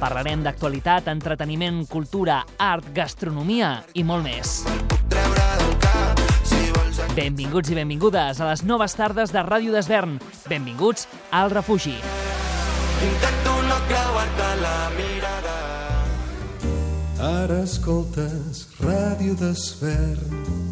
Parlarem d'actualitat, entreteniment, cultura, art, gastronomia i molt més. Benvinguts i benvingudes a les noves tardes de Ràdio d'Esvern. Benvinguts al refugi. Intento no creuar-te la mirada. Ara escoltes Ràdio d'Esvern.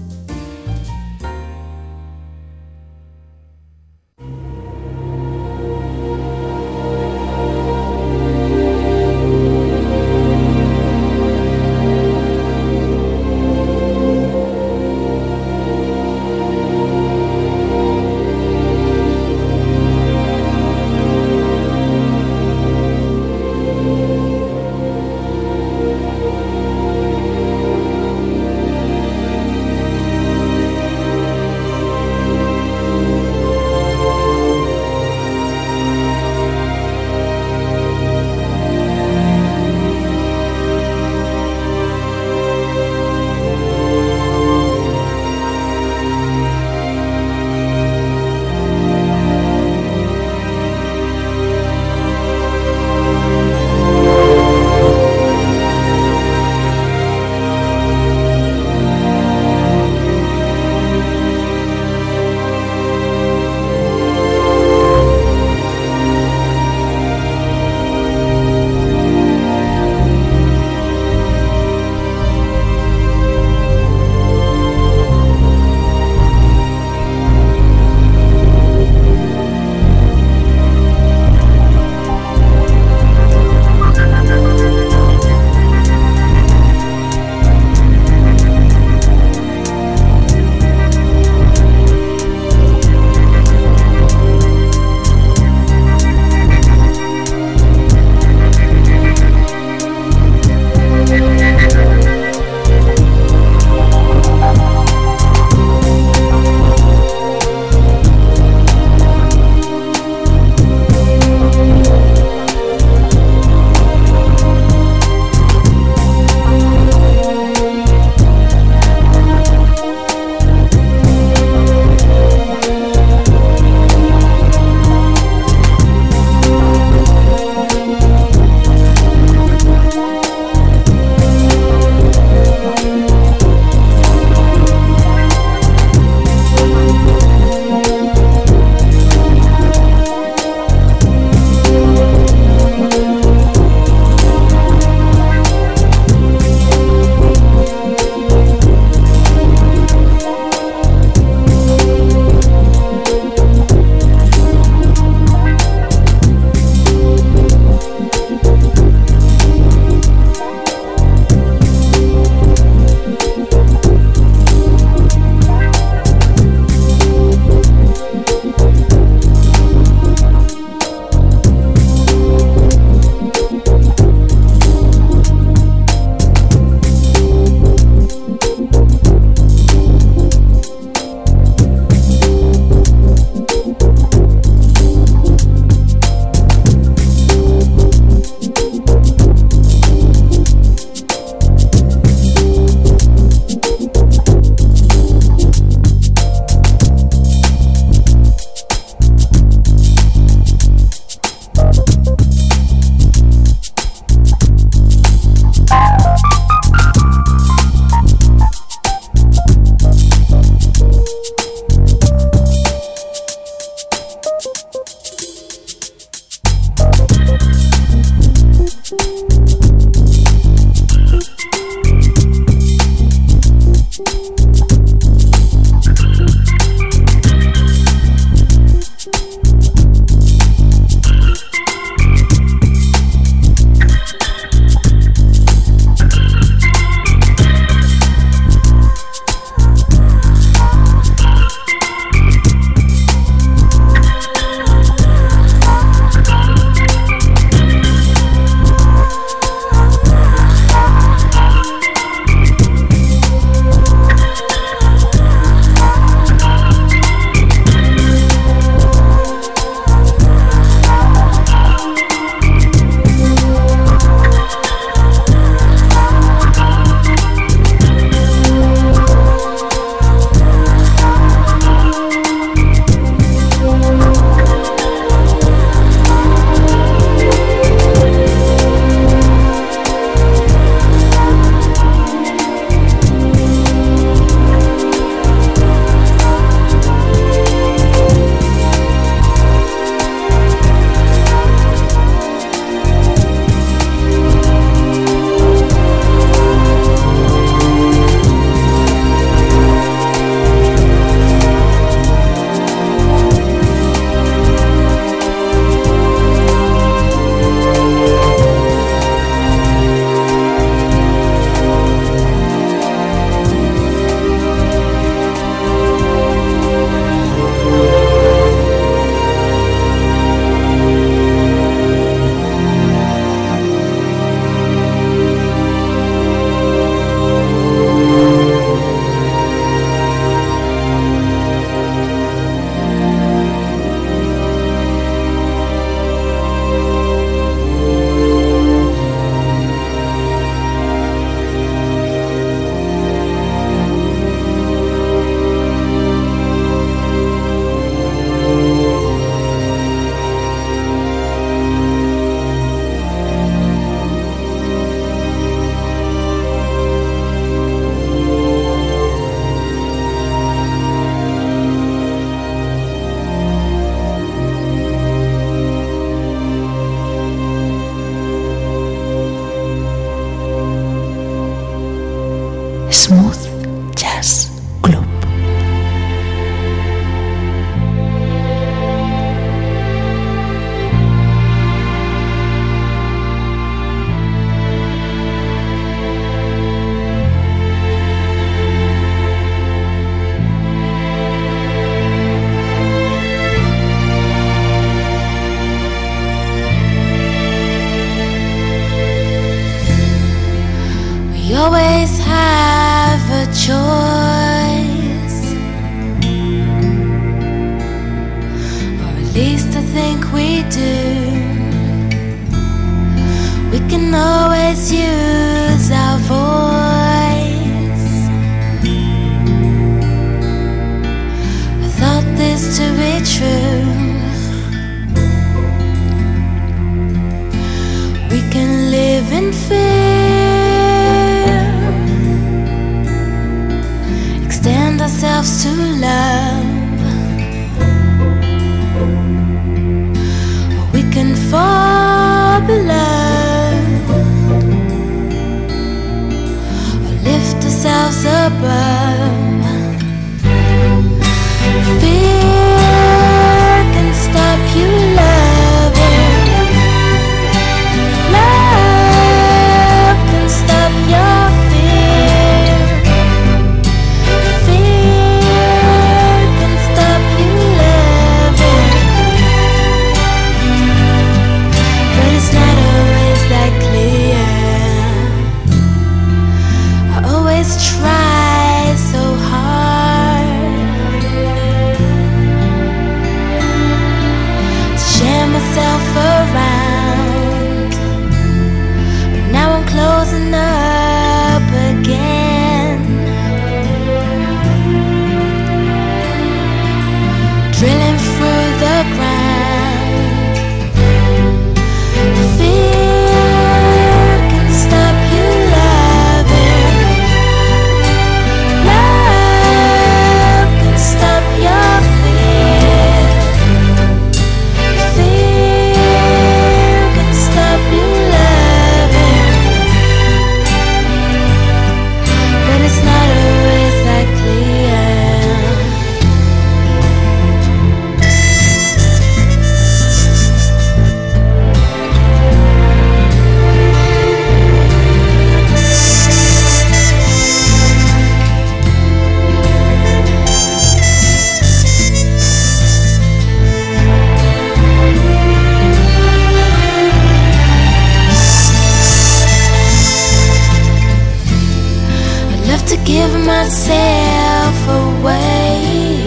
to give myself away.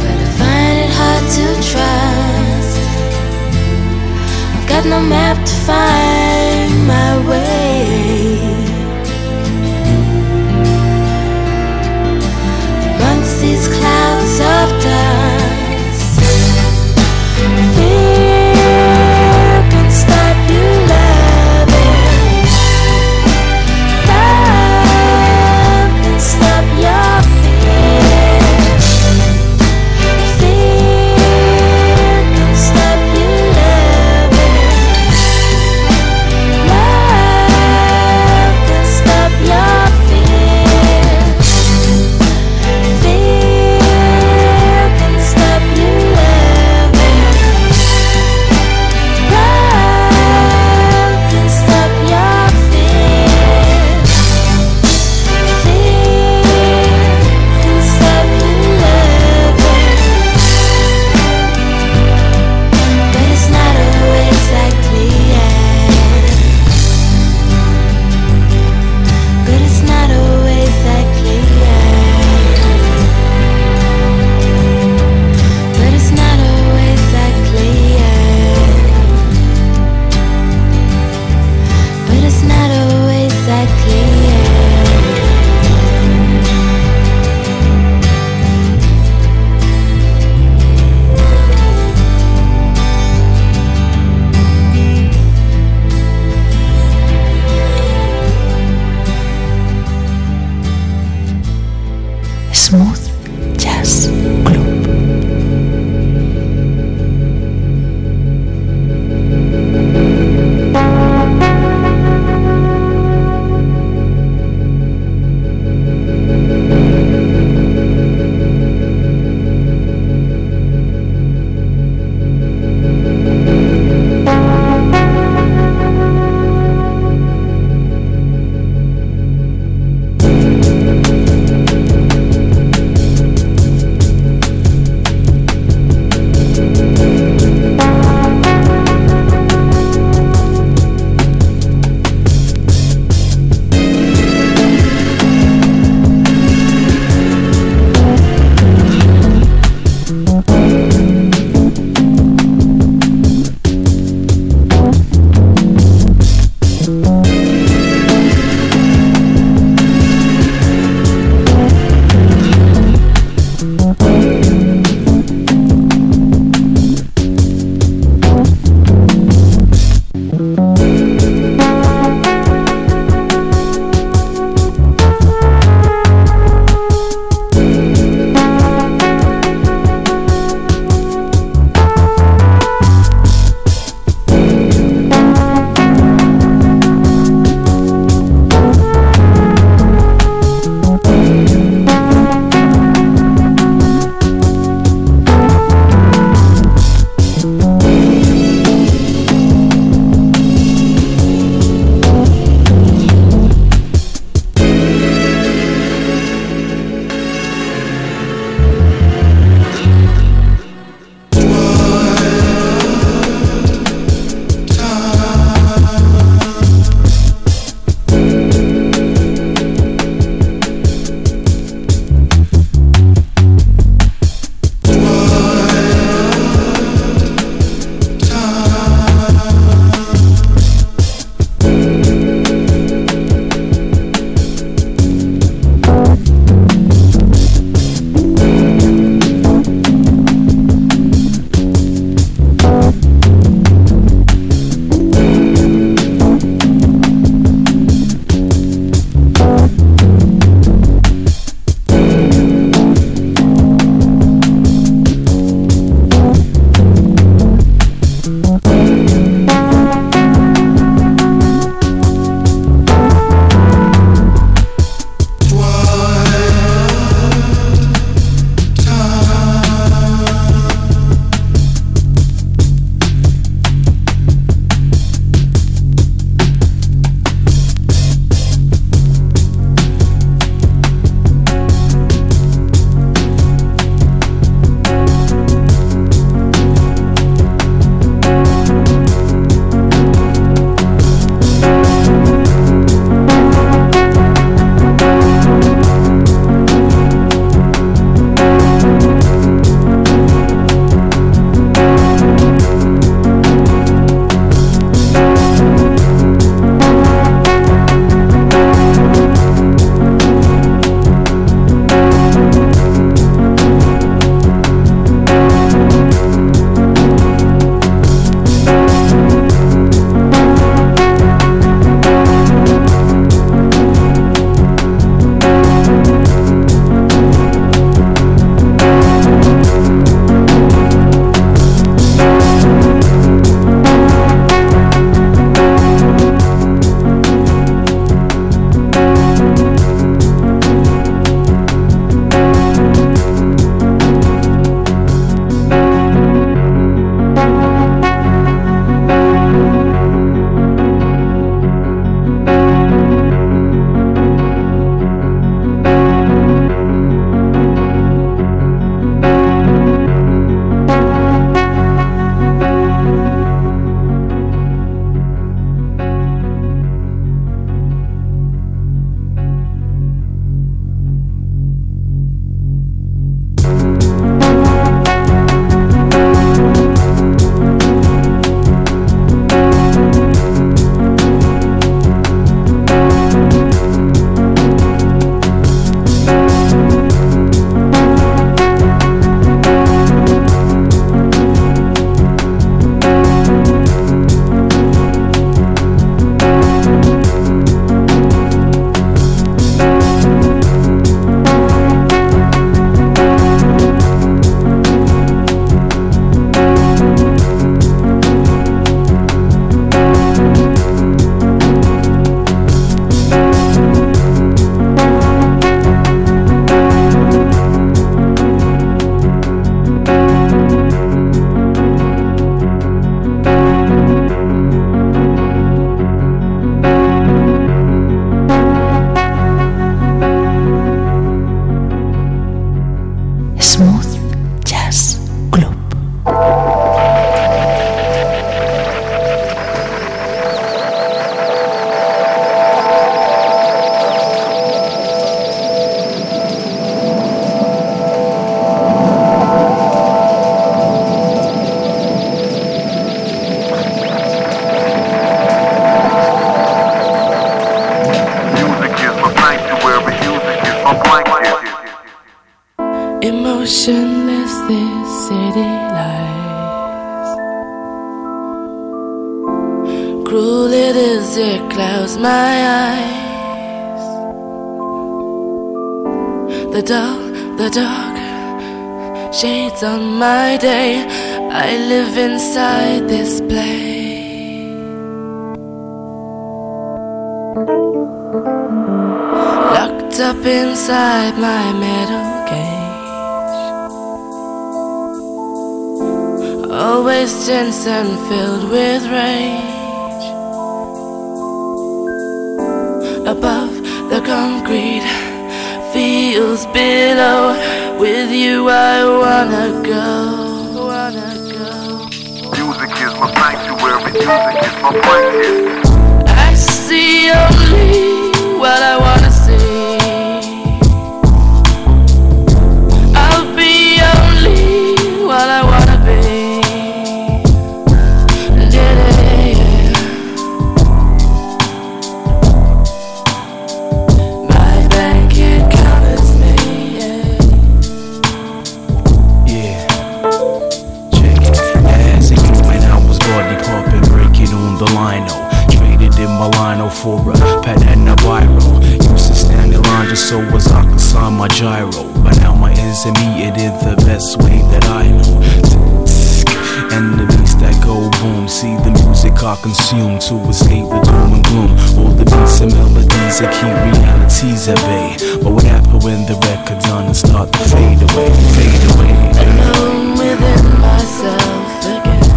But I find it hard to trust. I've got no map to find my way. Glue. On my day. I live inside this place. Locked up inside my metal cage. always tense and filled with rage. With you, I wanna go. Wanna go. Music is my sanctuary. Music is my blanket. I see only what I wanna that And the beats that go boom, see the music I consume to escape the doom and gloom. All the beats and melodies that keep realities at bay. But what happened when the record's on and start to fade away, fade away? alone within myself again.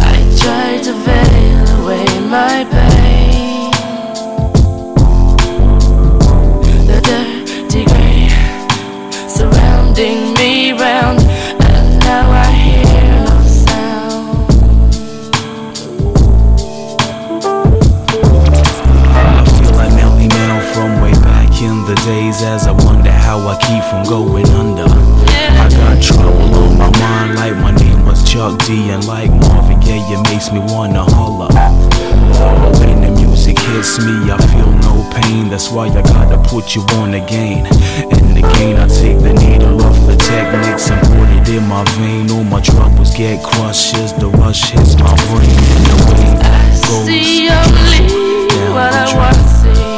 I try to veil away my pain. Round, and now I hear no sound. I feel like Melle Mel from way back in the days as I wonder how I keep from going under. I got trouble on my mind like my name was Chuck D and like Marvin Gaye it makes me wanna holler. Hits me I feel no pain that's why I gotta put you on again. And again I take the needle off the Technics and put it in my vein. All my troubles get crushed as the rush hits my brain and the way goes. See only what I wanna see.